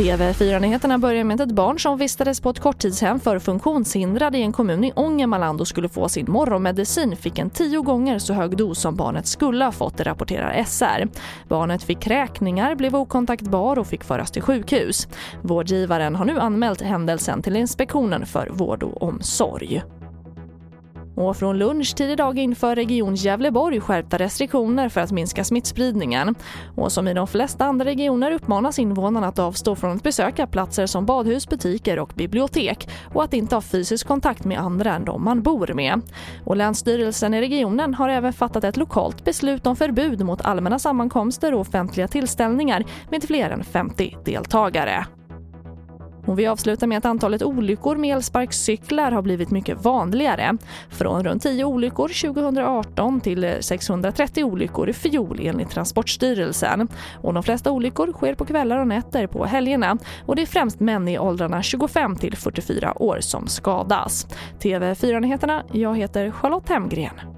TV4-nyheterna börjar med att ett barn som vistades på ett korttidshem för funktionshindrade i en kommun i Ångermanland och skulle få sin morgonmedicin fick en tio gånger så hög dos som barnet skulle ha fått, rapporterar SR. Barnet fick kräkningar, blev okontaktbar och fick föras till sjukhus. Vårdgivaren har nu anmält händelsen till Inspektionen för vård och omsorg. Och från lunchtid idag inför Region Gävleborg skärpta restriktioner för att minska smittspridningen. Och som i de flesta andra regioner uppmanas invånarna att avstå från att besöka platser som badhus, butiker och bibliotek och att inte ha fysisk kontakt med andra än de man bor med. Och Länsstyrelsen i regionen har även fattat ett lokalt beslut om förbud mot allmänna sammankomster och offentliga tillställningar med fler än 50 deltagare. Och vi avslutar med att antalet olyckor med elsparkcyklar har blivit mycket vanligare. Från runt 10 olyckor 2018 till 630 olyckor i fjol enligt Transportstyrelsen. Och de flesta olyckor sker på kvällar och nätter på helgerna och det är främst män i åldrarna 25 till 44 år som skadas. TV4-nyheterna, jag heter Charlotte Hemgren.